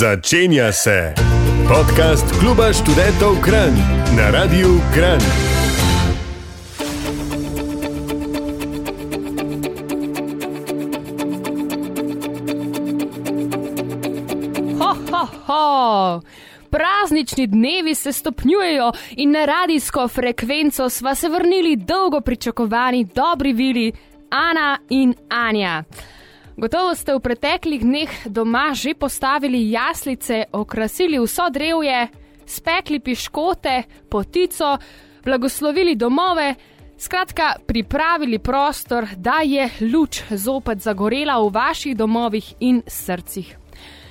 Začenja se podcast Kluba študentov Kran na Radiu Kran. Ho, ho, ho. Praznični dnevi se stopnjujejo in na radijsko frekvenco sva se vrnili dolgo pričakovani dobri vili Ana in Anja. Gotovo ste v preteklih dneh doma že postavili jaslice, okrasili vso drevje, spekli piškote, potico, blagoslovili domove, skratka, pripravili prostor, da je luč zopet zagorela v vaših domovih in srcih.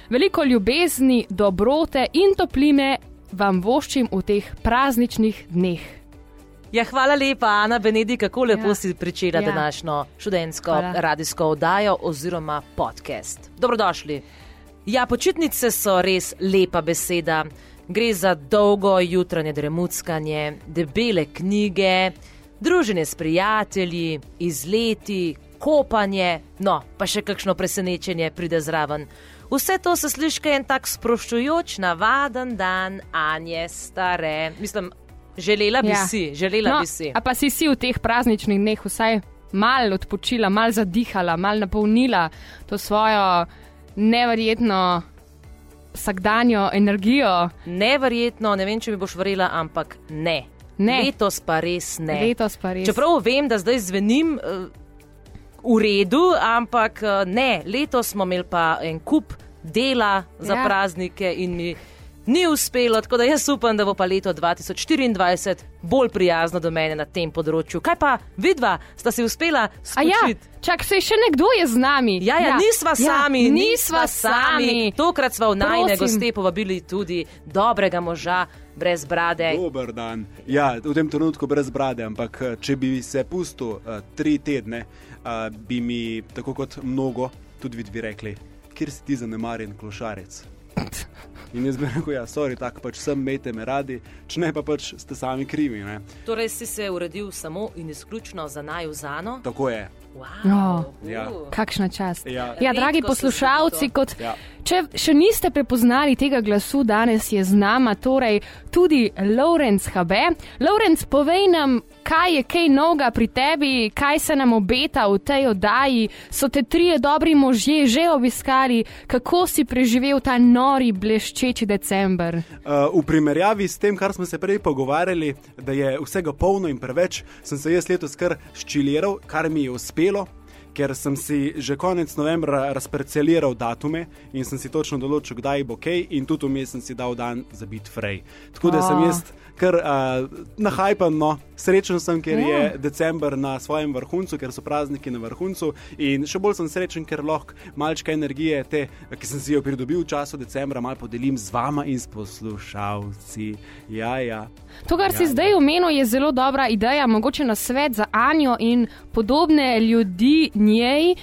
Veliko ljubezni, dobrote in topline vam voščim v teh prazničnih dneh. Ja, hvala lepa, Ana Benedi, kako lepo Ja. si pričela Ja. današnjo študentsko Hvala. radijsko oddajo oziroma podcast. Dobrodošli. Ja, počitnice so res lepa beseda. Gre za dolgo jutranje dremuckanje, debele knjige, druženje s prijatelji, izleti, kopanje, no, pa še kakšno presenečenje pride zraven. Vse to se sliši kot en tak sproščujoč, navaden dan, Anje, stare. Mislim, želela bi Ja. si, želela No, bi si. a pa si si v teh prazničnih dneh vsaj malo odpočila, malo zadihala, malo napolnila to svojo neverjetno vsakdanjo energijo. Neverjetno, ne vem, če mi boš verjela, ampak ne. Ne. Letos pa res ne. Letos pa res. Čeprav vem, da zdaj zvenim uh, v redu, ampak uh, ne, letos smo imeli pa en kup dela za Ja. ja. praznike in mi ni uspelo, tako da jaz upam, da bo pa leto 2024 bolj prijazno do mene na tem področju. Kaj pa vidva, sta si uspela A ja, čak se še nekdo je z nami. Ja, ja, ja, nisva sami, ja, nisva sami. Tokrat smo v najne goste povabili tudi dobrega moža brez brade. Dober dan. Ja, v tem trenutku brez brade, ampak eh, če bi se pustil uh, tri tedne, uh, bi mi, tako kot mnogo, tudi vi rekli, kjer si ti zanemarjen klošarec. In jaz bi rekel, ja, sorry, tako pač sem, imejte me radi, če ne pa pač ste sami krivi. Ne? Torej si se uredil samo in izključno za najuzano. Tako je. Wow. No. Ja. Kakšna čast. Ja. Ja, dragi poslušalci, kot, Ja. če še niste prepoznali tega glasu, danes je z nama torej tudi Lorenz HB. Lorenz, povej nam, kaj je kaj novega pri tebi, kaj se nam obeta v tej oddaji. So te trije dobri možje že obiskali, kako si preživel ta nori, bleščeči december. Uh, v primerjavi s tem, kar smo se prej pogovarjali, da je vsega polno in preveč, sem se jaz letos kar ščiliral, kar mi je uspelo. Ker sem si že konec novembra razparceliral datume in sem si točno določil, kdaj bo kaj, in tudi vmes sem si dal dan za biti frej. Tako da sem jaz kar uh, nahajpan, no, srečen sem, ker Ja. je december na svojem vrhuncu, ker so prazniki na vrhuncu, in še bolj sem srečen, ker lahko malčka energije, te, ki sem si jo pridobil v času decembra, malo podelim z vama in s poslušalci. Ja, ja. To, kar si zdaj omenil, je zelo dobra ideja, mogoče na svet za Anjo in podobne ljudi njej.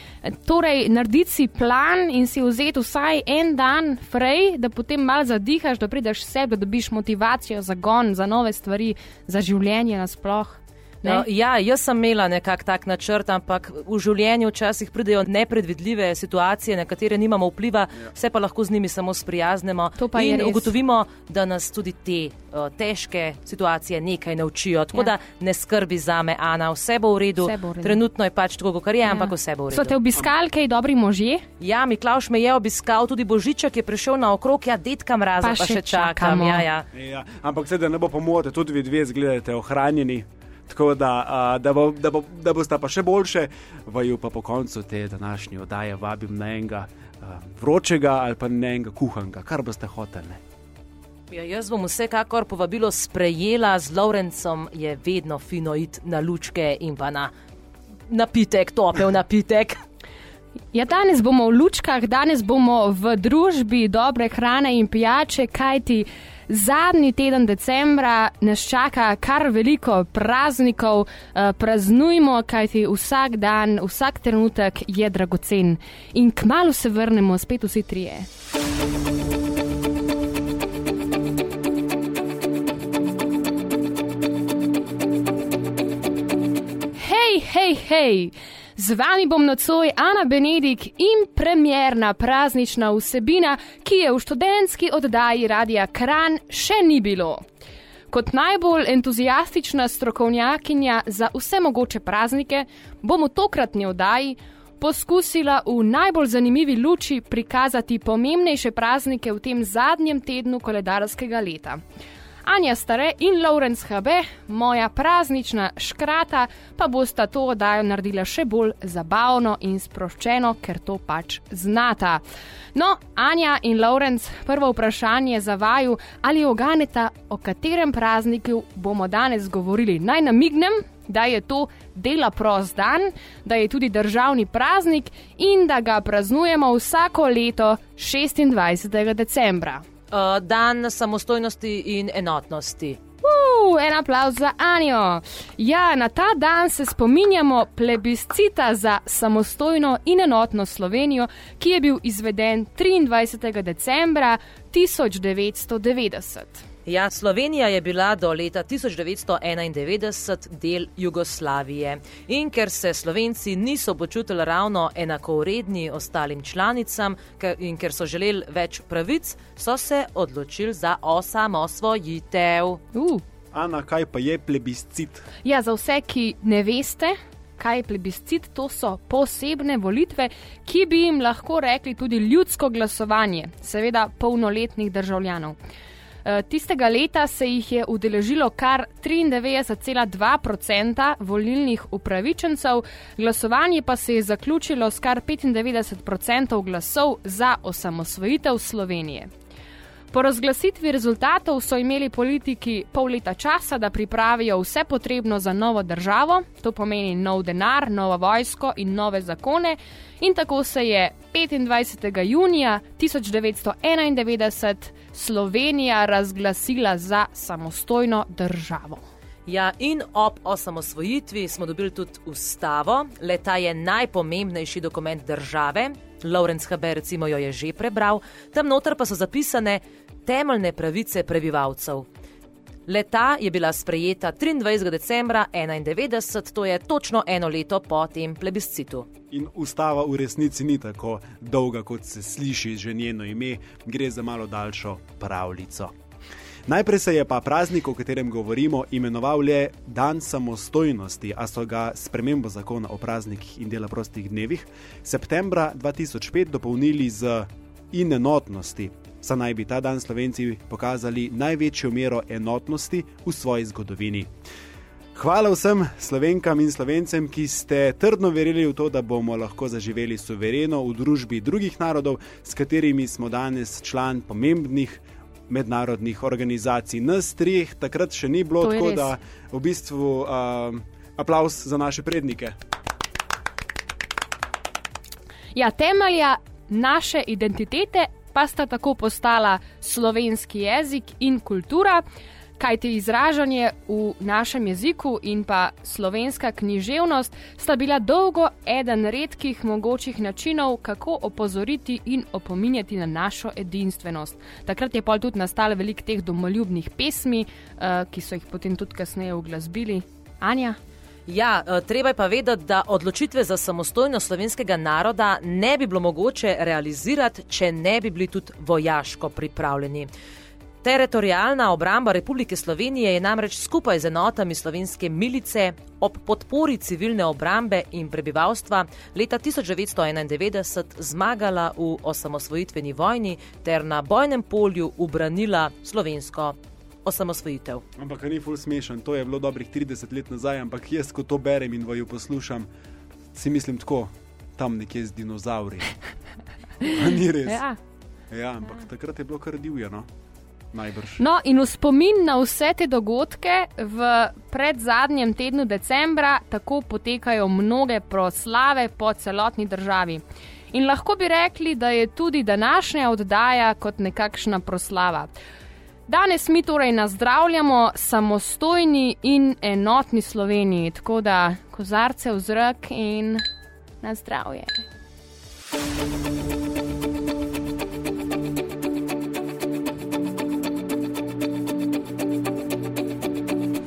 Torej, narediti si plan in si vzeti vsaj en dan frej, da potem malo zadihaš, da prideš sebe, da dobiš motivacijo, zagon za nove stvari, za življenje nasploh. blog Ne? No, ja, jaz sem imela nekak tak načrt, ampak v življenju včasih pridejo nepredvidljive situacije, na katere nimamo vpliva, ja. vse pa lahko z njimi samo sprijaznemo. In ugotovimo, da nas tudi te uh, težke situacije nekaj naučijo. Tako Ja. da ne skrbi za me, Ana, vse bo v redu. Bo v redu. Trenutno je pač tako, kot je, ja. ampak vse bo v So te redu. obiskali kaj dobri možje? Ja, Miklaš me je obiskal, tudi Božiček je prišel na okrog, ja, detka mraza Pa pa, še še čakam. čakamo. Ja, ja. Ja, ampak sedaj ne bo pomote, tudi vi dve zgledate ohranjeni. Tako da, a, da, bo, da, bo, da boste pa še boljše, vaju pa po koncu te današnje oddaje vabim na enega a, vročega ali pa na enega kuhanega, kar boste hoteli. Ja, jaz bom vsekakor povabilo sprejela z Lorencem, je vedno fino iti na lučke in pa na napitek, topel napitek. Ja, danes bomo v lučkah, danes bomo v družbi dobre hrane in pijače, kajti zadnji teden decembra nas čaka kar veliko praznikov. Eh, Praznujmo, kajti vsak dan, vsak trenutek je dragocen. In kmalo se vrnemo spet vsi trije. Hej, hej, hej! Z vami bom nocoj Ana Benedik in premjerna praznična vsebina, ki je v študentski oddaji Radia Kran še ni bilo. Kot najbolj entuzijastična strokovnjakinja za vse mogoče praznike bom v tokratni oddaji poskusila v najbolj zanimivi luči prikazati pomembnejše praznike v tem zadnjem tednu koledarskega leta. Anja Stare in Lawrence Habe, moja praznična škrata, pa bosta to oddajo naredila še bolj zabavno in sproščeno, ker to pač znata. No, Anja in Lawrence, prvo vprašanje za vaju, ali oganeta, o katerem prazniku bomo danes govorili. Naj namignem, da je to dela prost dan, da je tudi državni praznik in da ga praznujemo vsako leto 26. decembra. Uh, dan samostojnosti in enotnosti. Uh, en aplauz za Anjo. Ja, na ta dan se spominjamo plebiscita za samostojno in enotno Slovenijo, ki je bil izveden 23. decembra 1990. Ja, Slovenija je bila do leta 1991 del Jugoslavije in ker se Slovenci niso počutili ravno enakovredni ostalim članicam in ker so želeli več pravic, so se odločili za osamosvojitev. Uh. Ana, kaj pa je plebiscit? Ja, za vse, ki ne veste. Kaj je plebiscit? To so posebne volitve, ki bi jim lahko rekli tudi ljudsko glasovanje, seveda polnoletnih državljanov. Eh, tistega leta se jih je udeležilo kar 93,2% volilnih upravičencev, glasovanje pa se je zaključilo s kar 95% glasov za osamosvojitev Slovenije. Po razglasitvi rezultatov so imeli politiki pol leta časa, da pripravijo vse potrebno za novo državo, to pomeni nov denar, novo vojsko in nove zakone, in tako se je 25. junija 1991 Slovenija razglasila za samostojno državo. Ja, in ob osamosvojitvi smo dobili tudi ustavo, leta je najpomembnejši dokument države. Lawrence Haber, recimo, jo je že prebral, tam noter pa so zapisane temeljne pravice prebivalcev. Leta je bila sprejeta 23. decembra 1991, to je točno eno leto po tem plebiscitu. In ustava v resnici ni tako dolga, kot se sliši že njeno ime, gre za malo daljšo pravljico. Najprej se je pa praznik, o katerem govorimo, imenoval le Dan samostojnosti, a so ga s premembo zakona o praznikih in dela prostih dnevih septembra 2005 dopolnili z in enotnosti, saj naj bi ta dan Slovenci pokazali največjo mero enotnosti v svoji zgodovini. Hvala vsem slovenkam in slovencem, ki ste trdno verjeli v to, da bomo lahko zaživeli suvereno v družbi drugih narodov, s katerimi smo danes član pomembnih mednarodnih organizacij. Nas treh takrat še ni bilo, tako res. da v bistvu uh, aplaus za naše prednike. Ja, temelja naše identitete pa sta tako postala slovenski jezik in kultura, kajti izražanje v našem jeziku in pa slovenska književnost sta bila dolgo eden redkih mogočih načinov, kako opozoriti in opominjati na našo edinstvenost. Takrat je pa tudi nastalo veliko teh domoljubnih pesmi, uh, ki so jih potem tudi kasneje uglasbili. Anja? Ja, eh, treba je pa vedeti, da odločitve za samostojnost slovenskega naroda ne bi bilo mogoče realizirati, če ne bi bili tudi vojaško pripravljeni. Teritorijalna obramba Republike Slovenije je namreč skupaj z enotami slovenske milice ob podpori civilne obrambe in prebivalstva leta 1991 zmagala v osamosvojitveni vojni ter na bojnem polju ubranila slovensko osamosvojitev. Ampak ni ful smešen, to je bilo dobrih 30 let nazaj, ampak jaz, ko to berem in vaju poslušam, si mislim tako, tam nekje z dinozauri. ni res. Ja. Ja, ampak ja. takrat je bilo kar divje. No? Najbrž. No, in v spomin na vse te dogodke v predzadnjem tednu decembra tako potekajo mnoge proslave po celotni državi. In lahko bi rekli, da je tudi današnja oddaja kot nekakšna proslava. Danes mi torej nazdravljamo samostojni in enotni Sloveniji, tako da kozarce v zrak in na zdravje.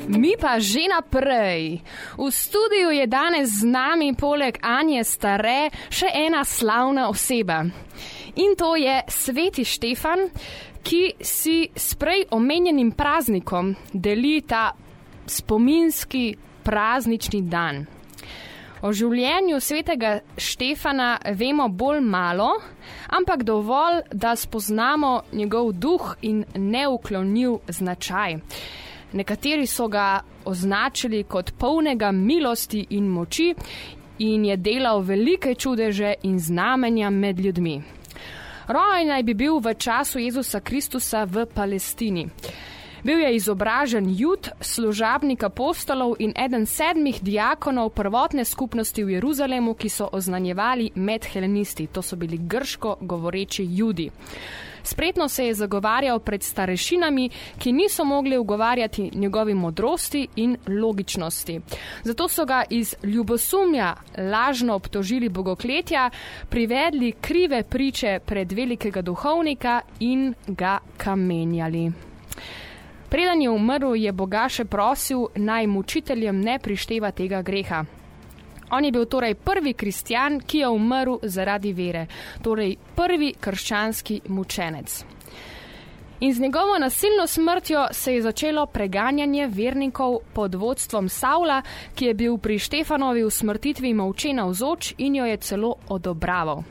Mi pa že naprej. V studiu je danes z nami poleg Anje Stare še ena slavna oseba. In to je Sveti Štefan, ki si s prej omenjenim praznikom deli ta spominski praznični dan. O življenju svetega Štefana vemo bolj malo, ampak dovolj, da spoznamo njegov duh in neuklonljiv značaj. Nekateri so ga označili kot polnega milosti in moči in je delal velike čudeže in znamenja med ljudmi. Rojen naj bi bil v času Jezusa Kristusa v Palestini. Bil je izobražen jud, služabnik apostolov in eden sedmih diakonov prvotne skupnosti v Jeruzalemu, ki so oznanjevali med helenisti, to so bili grško govoreči judi. Spretno se je zagovarjal pred starešinami, ki niso mogli ugovarjati njegovi modrosti in logičnosti. Zato so ga iz ljubosumja lažno obtožili bogokletja, privedli krive priče pred velikega duhovnika in ga kamenjali. Preden je umrl, je Boga še prosil, naj mučiteljem ne prišteva tega greha. On je bil torej prvi kristjan, ki je umrl zaradi vere, torej prvi krščanski mučenec. In z njegovo nasilno smrtjo se je začelo preganjanje vernikov pod vodstvom Saula, ki je bil pri Štefanovi usmrtitvi molčena vzoč in jo je celo odobraval.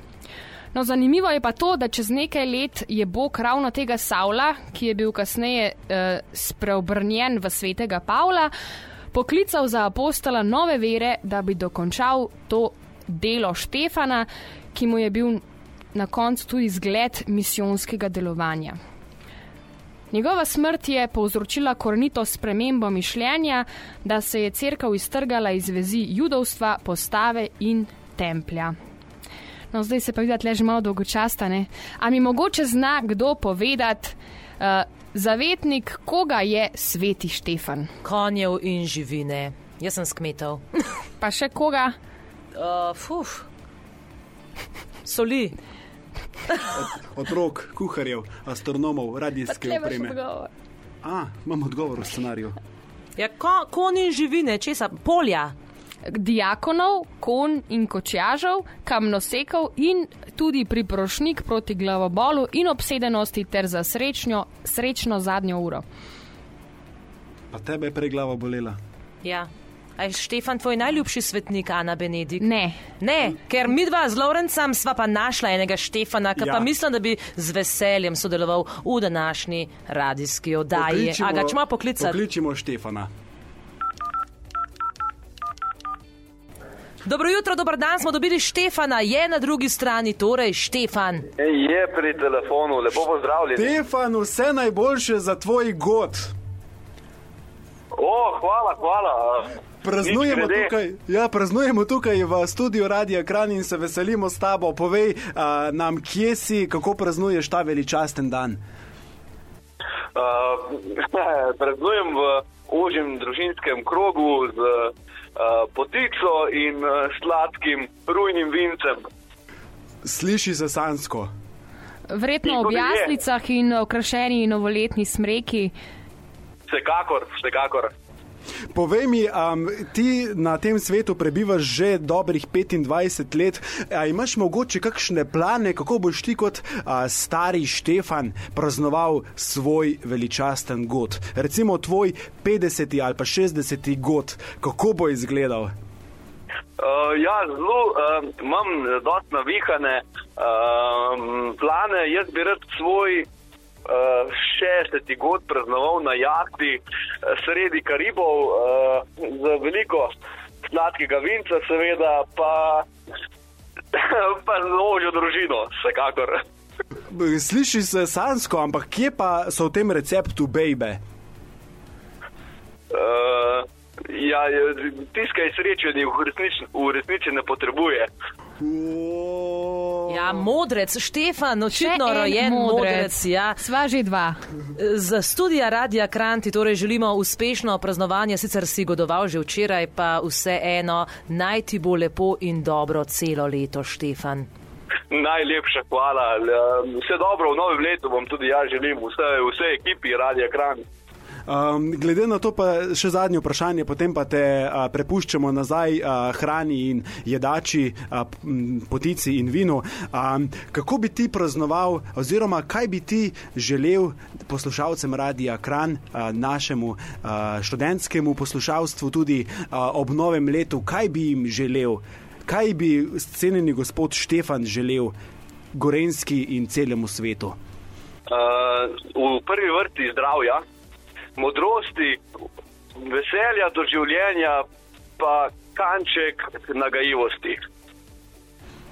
No, zanimivo je pa to, da čez nekaj let je Bog ravno tega Saula, ki je bil kasneje eh, spreobrnjen v svetega Pavla, poklical za apostola nove vere, da bi dokončal to delo Štefana, ki mu je bil na koncu tudi zgled misijonskega delovanja. Njegova smrt je povzročila korenito spremembo mišljenja, da se je crkva iztrgala iz vezi judovstva, postave in templja. No, zdaj se pa vidi, da je že malo dolgočasne. A mi mogoče zna kdo povedati, uh, zavetnik, koga je sveti Štefan? Konjev in živine. Jaz sem skmetov. Pa še koga? Uh, fuf. Soli. Otrok, kuharjev, astronomov, radijske opreme. A, imam odgovor v scenariju. Ja, ko, konj in živine, česa? Polja. Diakonov, kon in kočjažev, kamnosekov in tudi priprošnik proti glavobolu in obsedenosti ter za srečno, srečno zadnjo uro. Pa tebe je prej glava bolela. Ja. A je Štefan tvoj najljubši svetnik, Ana Benedikt? Ne. Ne, ker mi dva z Lorencem sva pa našla enega Štefana, ki ja. pa mislim, da bi z veseljem sodeloval v današnji radijski oddaji. A ga čemo poklicati? Pokličimo Štefana. Dobro jutro, dober dan, smo dobili Štefana, je na drugi strani, torej Štefan. Je pri telefonu, lepo pozdravljen. Štefan, vse najboljše za tvoj god. O, hvala, hvala. Praznujemo tukaj, ja, praznujemo tukaj v studiu Radia Kran in se veselimo s tabo. Povej uh, nam, kje si, kako praznuješ ta veličasten dan. Uh, praznujem v užjem družinskem krogu z uh, potico in uh, sladkim rujnim vincem. Sliši se sansko. Verjetno ob Nikoli je. jaslicah in okrašeni novoletni smreki. Vsekakor, vsekakor. Povej mi, um, ti na tem svetu prebivaš že dobrih 25 let. A imaš mogoče kakšne plane, kako boš ti kot a, stari Štefan praznoval svoj veličasten god? Recimo tvoj 50 ali pa 60 god, kako bo izgledal? Uh, ja, zelo uh, imam dosti navihane uh, plane. Jaz bi rad svoj uh, 60. god praznoval na jahti uh, sredi Karibov uh, z veliko sladkega vinca, seveda, pa, pa z ožjo družino, vsekakor. Sliši se sansko, ampak kje pa so v tem receptu bejbe? Uh, ja, tiskaj srečanje v resnici, v resnici ne potrebuje. Ja, modrec, Štefan, očitno rojen modrec. Ja. Sva že dva. Za studija Radia Kranti torej želimo uspešno praznovanje, sicer si godoval že včeraj, pa vseeno naj ti bo lepo in dobro celo leto, Štefan. Najlepša hvala. Vse dobro v novem letu bom tudi jaz želim, vse, vse ekipi Radia Kran. Um, glede na to, pa še zadnje vprašanje, potem pa te uh, prepuščamo nazaj uh, hrani in jedači, uh, potici in vinu. Um, kako bi ti praznoval, oziroma kaj bi ti želel poslušalcem Radia Kran, uh, našemu uh, študentskemu poslušalstvu, tudi uh, ob novem letu, kaj bi jim želel, kaj bi cenjeni gospod Štefan želel Gorenski in celemu svetu? Uh, v prvi vrsti zdravja, modrosti, veselja do življenja, pa kanček nagajivosti.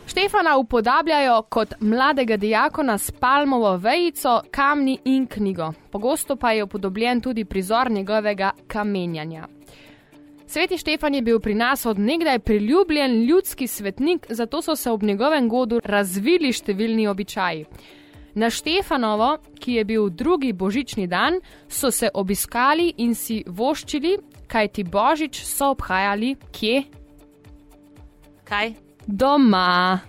Štefana upodabljajo kot mladega diakona s palmovo vejico, kamni in knjigo. Pogosto pa je upodobljen tudi prizor njegovega kamenjanja. Sveti Štefan je bil pri nas od nekdaj priljubljen ljudski svetnik, zato so se ob njegovem godu razvili številni običaji. Na Štefanovo, ki je bil drugi božični dan, so se obiskali in si voščili, kaj ti božič so obhajali kje? Kaj? Doma.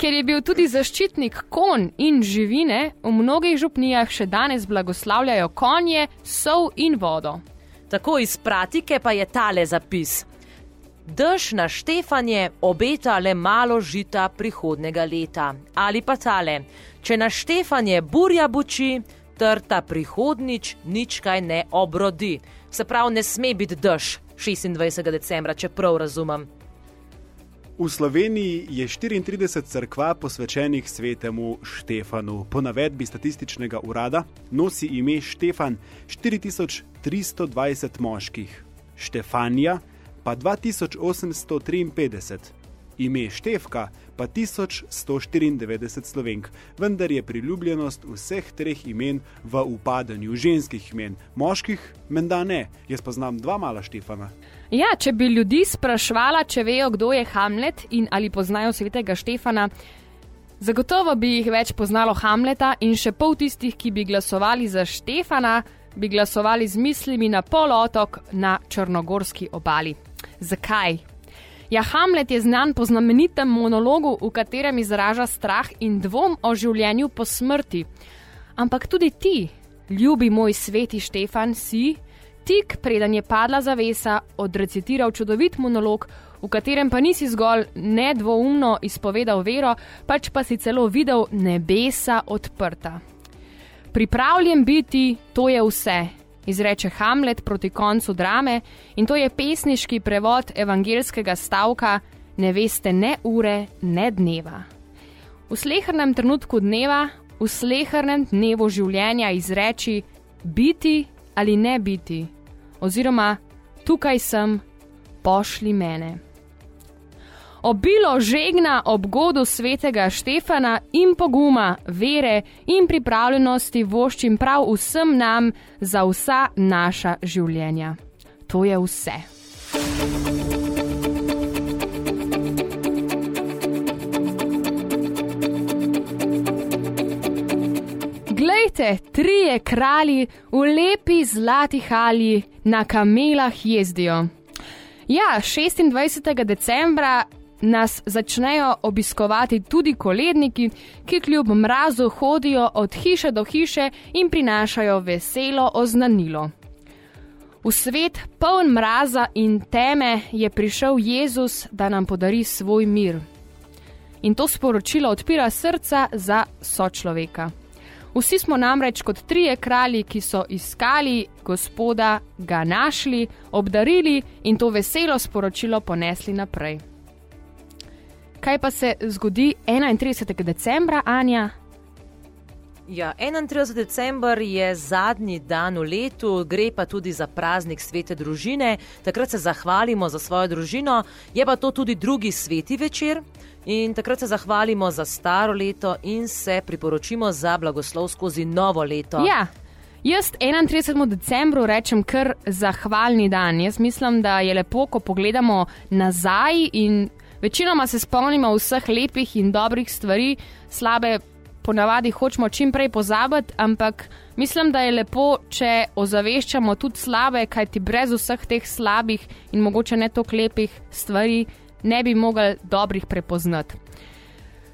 Ker je bil tudi zaščitnik konj in živine, v mnogih župnijah še danes blagoslavljajo konje, sol in vodo. Tako iz pratike pa je tale zapis. Dež na Štefanje obeta le malo žita prihodnega leta. Ali pa tale, če na Štefanje burja buči, trta prihodnič nič kaj ne obrodi. Se pravi, ne sme biti dež 26. decembra, če prav razumem. V Sloveniji je 34 crkva posvečenih svetemu Štefanu. Po navedbi statističnega urada nosi ime Štefan 4320 moških, Štefanja pa 2853, ime Štefka pa 1194 slovenk, vendar je priljubljenost vseh treh imen v upadanju ženskih imen, moških menda ne. Jaz poznam dva mala Štefana. Ja, če bi ljudi sprašvala, če vejo, kdo je Hamlet in ali poznajo svetega Štefana, zagotovo bi jih več poznalo Hamleta in še pol tistih, ki bi glasovali za Štefana, bi glasovali z mislimi na polotok na Črnogorski obali. Zakaj? Ja, Hamlet je znan po znamenitem monologu, v katerem izraža strah in dvom o življenju po smrti. Ampak tudi ti, ljubi moj sveti Štefan, si, tik preden je padla zavesa, odrecitiral čudovit monolog, v katerem pa nisi zgolj nedvoumno izpovedal vero, pač pa si celo videl nebesa odprta. Pripravljen biti, to je vse, izreče Hamlet proti koncu drame in to je pesniški prevod evangelskega stavka: Ne veste ne ure, ne dneva. V slehrnem trenutku dneva, v slehrnem dnevu življenja izreči: biti ali ne biti, oziroma tukaj sem, pošli mene. Obilo žegna ob godu svetega Štefana in poguma, vere in pripravljenosti voščim prav vsem nam za vsa naša življenja. To je vse. Glejte, trije kralji v lepi zlati hali na kamelah jezdijo. Ja, 26. decembra nas začnejo obiskovati tudi koledniki, ki kljub mrazu hodijo od hiše do hiše in prinašajo veselo oznanilo. V svet poln mraza in teme je prišel Jezus, da nam podari svoj mir. In to sporočilo odpira srca za sočloveka. Vsi smo namreč kot trije kralji, ki so iskali gospoda, ga našli, obdarili in to veselo sporočilo ponesli naprej. Kaj pa se zgodi 31. decembra, Anja? Ja, 31. december je zadnji dan v letu, gre pa tudi za praznik svete družine. Takrat se zahvalimo za svojo družino, je pa to tudi drugi sveti večer. In takrat se zahvalimo za staro leto in se priporočimo za blagoslov skozi novo leto. Ja, jaz 31. decembru rečem kar zahvalni dan. Jaz mislim, da je lepo, ko pogledamo nazaj in večinoma se spomnimo vseh lepih in dobrih stvari, slabe ponavadi hočemo čim prej pozabiti, ampak mislim, da je lepo, če ozaveščamo tudi slabe, kajti brez vseh teh slabih in mogoče ne toliko lepih stvari ne bi mogli dobrih prepoznati.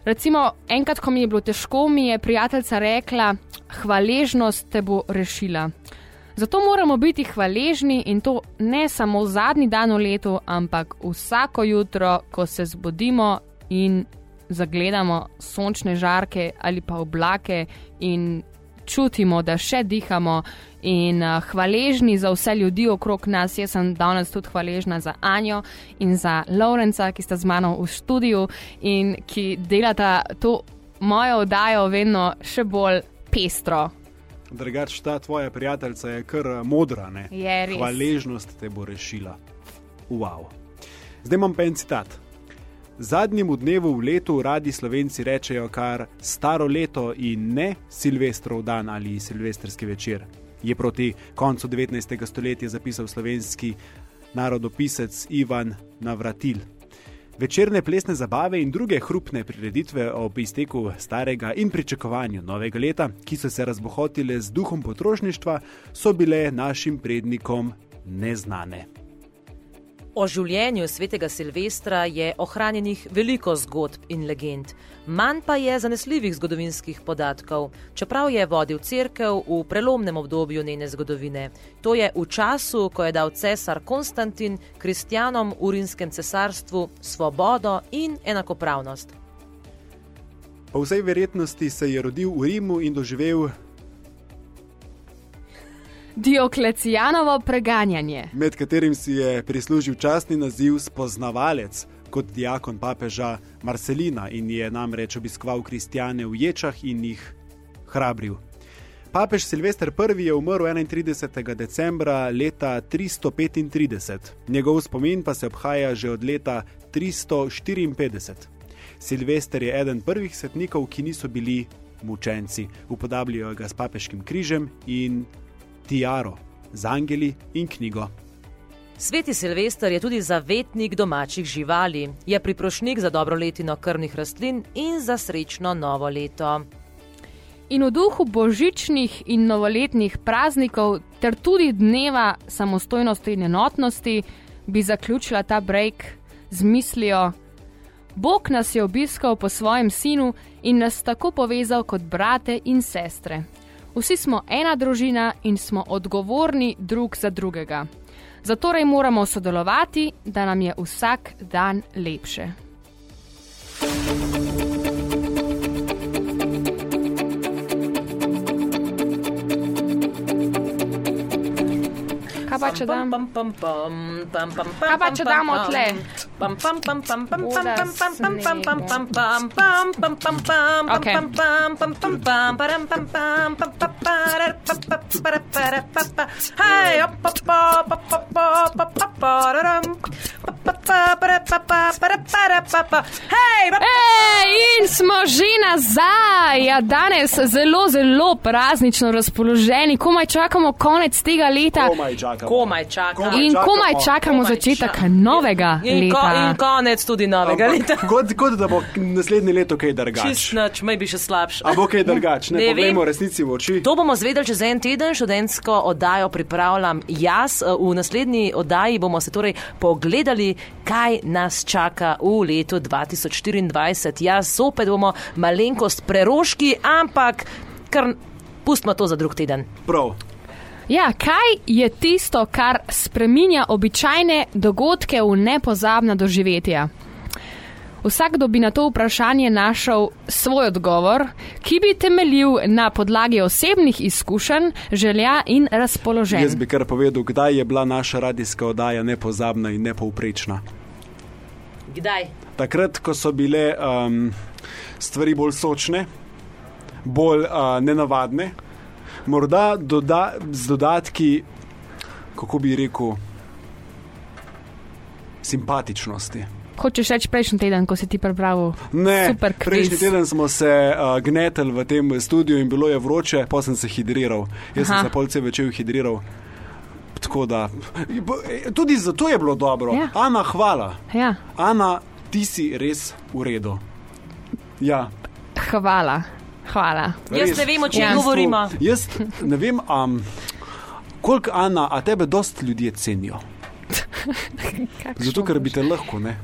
Recimo, enkrat, ko mi je bilo težko, mi je prijateljica rekla: Hvaležnost te bo rešila. Zato moramo biti hvaležni in to ne samo zadnji dan v letu, ampak vsako jutro, ko se zbudimo in zagledamo sončne žarke ali pa oblake in čutimo, da še dihamo. In uh, hvaležni za vse ljudi okrog nas. Jaz sem danes tudi hvaležna za Anjo in za Laurenca, ki sta z mano v studiu in ki delata to mojo oddajo vedno še bolj pestro. Drugač, ta tvoja prijateljica je kar eh, modra, ne? Je res. Hvaležnost te bo rešila. Wow. Zdaj imam pa en citat. Zadnjemu dnevu v letu radi slovenci rečejo kar staro leto in ne Silvestrov dan ali Silvestrski večer. Je proti koncu 19. stoletja zapisal slovenski narodopisec Ivan Navratil. Večerne plesne zabave in druge hrupne prireditve ob izteku starega in pričakovanju novega leta, ki so se razbohotile z duhom potrošništva, so bile našim prednikom neznane. O življenju svetega Silvestra je ohranjenih veliko zgodb in legend, manj pa je zanesljivih zgodovinskih podatkov, čeprav je vodil crkev v prelomnem obdobju njene zgodovine. To je v času, ko je dal cesar Konstantin kristjanom v rimskem cesarstvu svobodo in enakopravnost. Po vsej verjetnosti se je rodil v Rimu in doživel, Dioklecijanovo preganjanje. med katerim si je prislužil častni naziv spoznavalec kot diakon papeža Marcelina in je namreč obiskoval kristjane v ječah in jih hrabril. Papež Silvestr I. je umrl 31. decembra leta 335, njegov spomin pa se obhaja že od leta 354. Silvester je eden prvih svetnikov, ki niso bili mučenci, upodabljajo ga s papeškim križem in tiaro, z angeli in knjigo. Sveti Silvester je tudi zavetnik domačih živali, je priprošnik za dobroletino krvnih rastlin in za srečno novo leto. In v duhu božičnih in novoletnih praznikov, ter tudi dneva samostojnosti in enotnosti, bi zaključila ta break z mislijo: Bog nas je obiskal po svojem sinu in nas tako povezal kot brate in sestre. Vsi smo ena družina in smo odgovorni drug za drugega. Zatorej moramo sodelovati, da nam je vsak dan lepše. Kaj pa če dam? Kaj pa, če damo tle? Okej. Hej, Hej, Ej, in smo že nazaj. Ja, danes zelo, zelo praznično razpoloženi, komaj čakamo konec tega leta Komaj čakamo. komaj čakam. in čakamo. komaj čakamo Komaj začetek čakam. novega In, ko, leta. in konec tudi novega leta. Kot, kot da bo naslednje leto kaj Čist drugače. noč, maybe še slabše. A bo kaj drugače, ne, Ne ne poglejmo vem. resnici v oči. To bomo zvedeli čez en teden, študentsko oddajo pripravljam jaz. V naslednji oddaji bomo se torej pogledali, kaj nas čaka v letu 2024. Jaz zopet bomo malenkost preroški, ampak kar pustimo to za drug teden. Prav. Ja, kaj je tisto, kar spreminja običajne dogodke v nepozabna doživetja? Vsakdo bi na to vprašanje našel svoj odgovor, ki bi temeljil na podlagi osebnih izkušenj, želja in razpoloženja. Jaz bi kar povedal, kdaj je bila naša radijska oddaja nepozabna in nepovprečna. Kdaj? Takrat, ko so bile um, stvari bolj sočne, bolj uh, nenavadne, morda doda, z dodatki, kako bi rekel, simpatičnosti. Hočeš reči prejšnji teden, ko si ti prebral Ne, super kviz? prejšnji teden smo se uh, gnetli v tem studiu in bilo je vroče, pa sem se hidriral. Jaz Aha. Sem se polce večer hidriral. Tako da, tudi zato je bilo dobro. Ja. Ana, hvala. Ja, Ana, ti si res v redu. Ja, hvala. Hvala. Jaz res. ne vem, o čem Ja. govorimo. Jaz ne vem, um, koliko Ana, a tebe dost ljudje cenijo. Zato, ker bi te lahko, ne.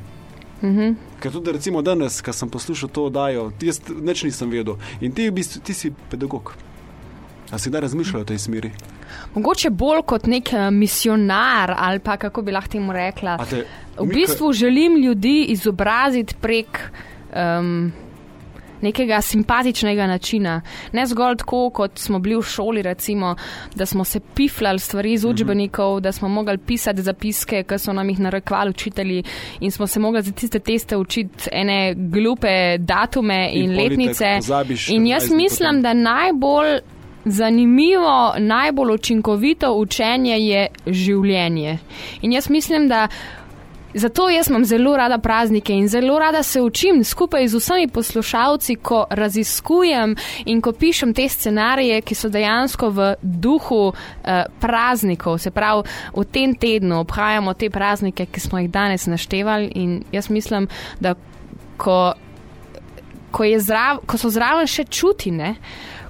Mhm. Ker tudi recimo danes, ko sem poslušal to oddajo, jaz nič nisem vedel in ti, v bistvu, ti si pedagog. A si kdaj razmišljal o tej smeri? Mogoče bolj kot nek eh, misionar ali pa kako bi lahko temu rekla. Te V bistvu želim ljudi izobraziti prek um, nekega simpatičnega načina. Ne zgolj tako, kot smo bili v šoli, recimo, da smo se pifljali stvari iz učbenikov, da smo mogli pisati zapiske, ki so nam jih narekvali učitelji in smo se mogli za tiste teste učiti ene glupe datume in, In letnice. pozabiš In jaz 20 dni mislim, potem. da najbolj zanimivo, najbolj učinkovito učenje je življenje. In jaz mislim, da zato jaz imam zelo rada praznike in zelo rada se učim skupaj z vsemi poslušalci, ko raziskujem in ko pišem te scenarije, ki so dejansko v duhu eh, praznikov. Se pravi, v tem tednu obhajamo te praznike, ki smo jih danes naštevali in jaz mislim, da ko ko, je zrav, ko so zraven še čutine,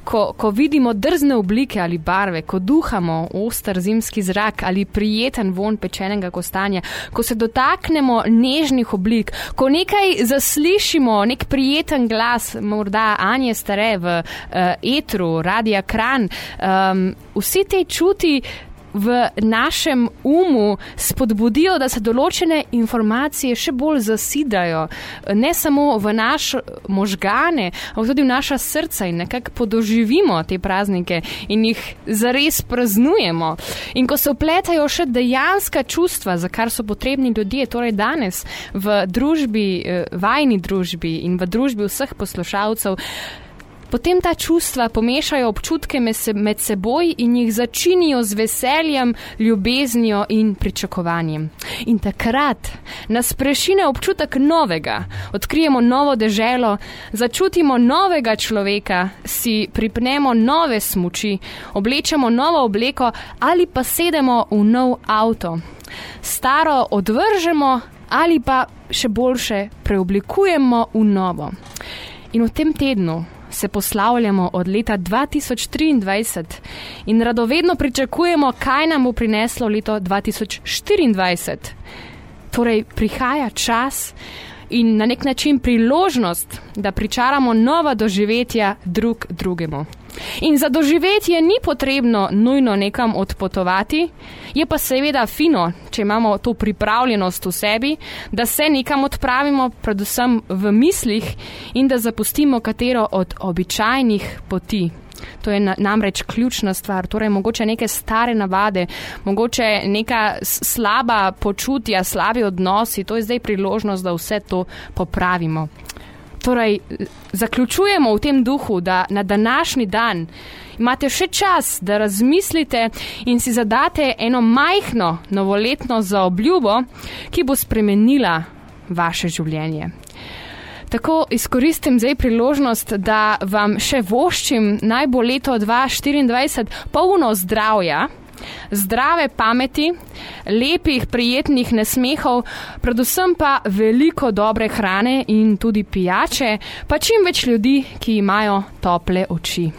ko, ko vidimo drzne oblike ali barve, ko duhamo oster zimski zrak ali prijeten von pečenega kostanja, ko se dotaknemo nežnih oblik, ko nekaj zaslišimo, nek prijeten glas, morda Anje stare v uh, etru, radija kran, um, vsi te čuti v našem umu spodbudijo, da se določene informacije še bolj zasidajo, ne samo v naše možgane, ampak tudi v naša srca in nekako podoživimo te praznike in jih zares praznujemo. In ko se upletajo še dejanska čustva, za kar so potrebni ljudje, torej danes v družbi, eh, vajni družbi in v družbi vseh poslušalcev, Potem ta čustva pomešajo občutke med se- med seboj in jih začinijo z veseljem, ljubeznijo in pričakovanjem. In takrat nas prešine občutek novega, odkrijemo novo deželo, začutimo novega človeka, si pripnemo nove smuči, oblečemo novo obleko ali pa sedemo v nov avto. Staro odvržemo ali pa še boljše preoblikujemo v novo. In v tem tednu se poslavljamo od leta 2023 in radovedno pričakujemo, kaj nam bo prineslo leto 2024. Torej, prihaja čas in na nek način priložnost, da pričaramo nova doživetja drug drugemu. In za doživetje ni potrebno nujno nekam odpotovati, je pa seveda fino, če imamo to pripravljenost v sebi, da se nekam odpravimo, predvsem v mislih, in da zapustimo katero od običajnih poti. To je na, namreč ključna stvar, torej mogoče neke stare navade, mogoče neka slaba počutja, slabi odnosi, to je zdaj priložnost, da vse to popravimo. Torej, zaključujemo v tem duhu, da na današnji dan imate še čas, da razmislite in si zadate eno majhno novoletno zaobljubo, ki bo spremenila vaše življenje. Tako izkoristim zdaj priložnost, da vam še voščim naj bo leto 2024 polno zdravja. Zdrave pameti, lepih, prijetnih nesmehov, predvsem pa veliko dobre hrane in tudi pijače, pa čim več ljudi, ki imajo tople oči.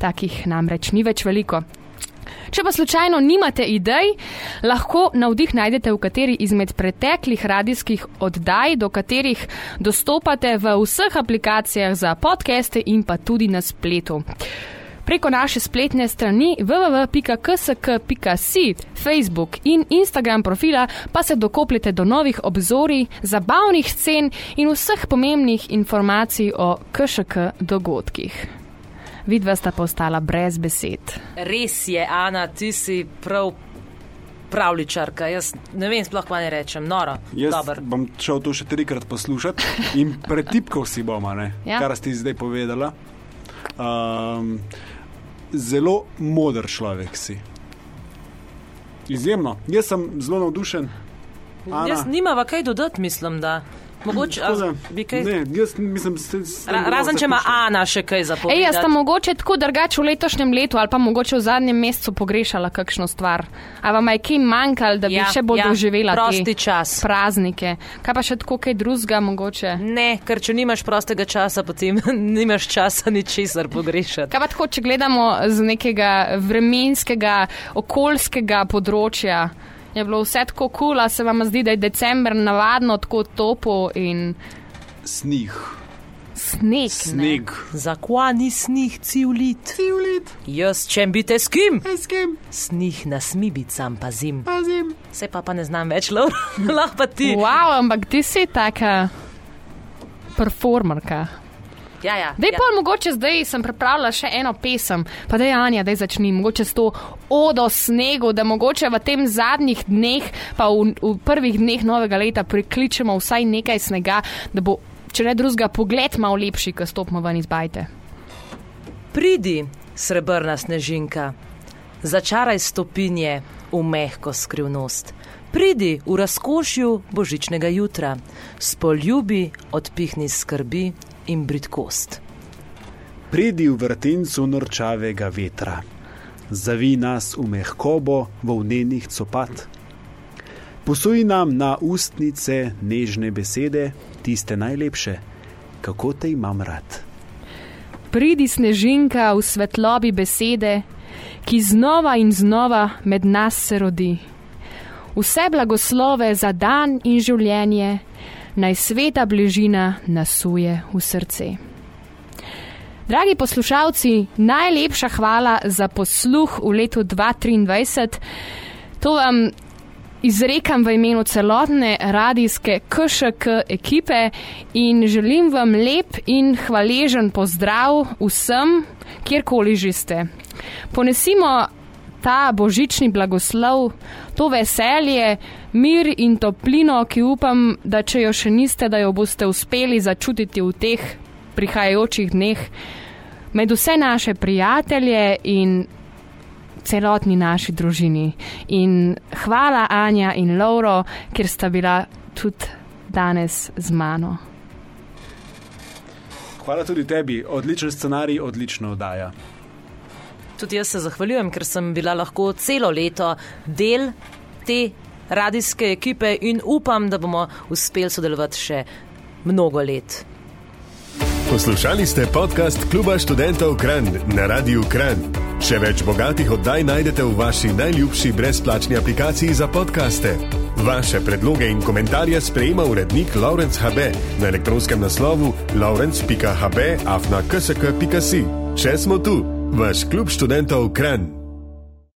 Takih namreč ni več veliko. Če pa slučajno nimate idej, lahko navdih najdete v kateri izmed preteklih radijskih oddaj, do katerih dostopate v vseh aplikacijah za podcaste in pa tudi na spletu. Preko naše spletne strani www.ksk.si, Facebook in Instagram profila pa se dokopljete do novih obzorij, zabavnih scen in vseh pomembnih informacij o KŠK dogodkih. Vidva sta pa ostala brez besed. Res je, Ana, ti si prav pravličarka. Jaz ne vem, sploh kaj ne rečem. Noro, Jaz dober. bom šel to še trikrat poslušati in pretipkal si bom, a ne, Ja. kar si zdaj povedala. Um, zelo moder človek si. Izjemno. Jaz sem zelo navdušen. Ana. Jaz nimava kaj dodati, mislim, da. Mogoče da, bi kaj. Ne, jaz mislim. Ra, razen če ima Ana še kaj za Ej, povedati. jaz sem mogoče tako drugače v letošnjem letu ali pa mogoče v zadnjem mesecu pogrešala kakšno stvar. A vam je kaj manjkalo, da bi Ja, še bolj ja, doživela prosti čas. praznike? Kaj pa še tako kaj drugega mogoče? Ne, ker če nimaš prostega časa, potem nimaš časa ničesar pogrešati. Kaj pa tako, če gledamo z nekega vremenskega, okoljskega področja? Je bilo vse tako kul, cool, se vam zdi, da je decembr navadno tako topo in Snih. Sneg. ne. Sneg. Zakva ni snih ciulit? Ciulit, Jaz, če bi te s kim? s kim, Snih na smibit sam pazim. pazim. Se pa pa ne znam več, lahko pa ti. Wow, ampak ti si taka performerka. Ja, ja. Dej ja. pa mogoče zdaj sem pripravila še eno pesem, pa da je Anja, da začni mogoče s to odo snegu, da mogoče v tem zadnjih dneh, pa v, v prvih dneh novega leta prikličemo vsaj nekaj snega, da bo, če ne drugega, pogled malo lepši, ko stopimo ven iz bajte. Pridi, srebrna snežinka, začaraj stopinje v mehko skrivnost. Pridi v razkošju božičnega jutra, spoljubi, odpihni skrbi in britkost. Pridi v vrtincu norčavega vetra, zavi nas v mehkobo volnenih copat. Posuj nam na ustnice nežne besede, tiste najlepše, kako te imam rad. Pridi snežinka v svetlobi besede, ki znova in znova med nas se rodi. Vse blagoslove za dan in življenje, naj sveta bližina nasuje v srce. Dragi poslušalci, najlepša hvala za posluh v letu 2023. To vam izrekam v imenu celotne radijske KŠK ekipe in želim vam lep in hvaležen pozdrav vsem, kjerkoli že ste. Ponesimo ta božični blagoslov, to veselje, mir in toplino, ki upam, da če jo še niste, da jo boste uspeli začutiti v teh prihajajočih dneh, med vse naše prijatelje in celotni naši družini. In hvala Anja in Lauro, ker sta bila tudi danes z mano. Hvala tudi tebi, odličen scenarij, odlična oddaja. Tudi jaz se zahvaljujem, ker sem bila lahko celo leto del te radijske ekipe in upam, da bomo uspeli sodelovati še mnogo let. Poslušali ste podcast Kluba študentov Kran na Radiu Kran. Še več bogatih oddaj najdete v vaši najljubši brezplačni aplikaciji za podkaste. Vaše predloge in komentarje sprejema urednik Laurence HB na elektronskem naslovu laurence.hb afna ksk.si. Še smo tu, vaš klub študentov Kran.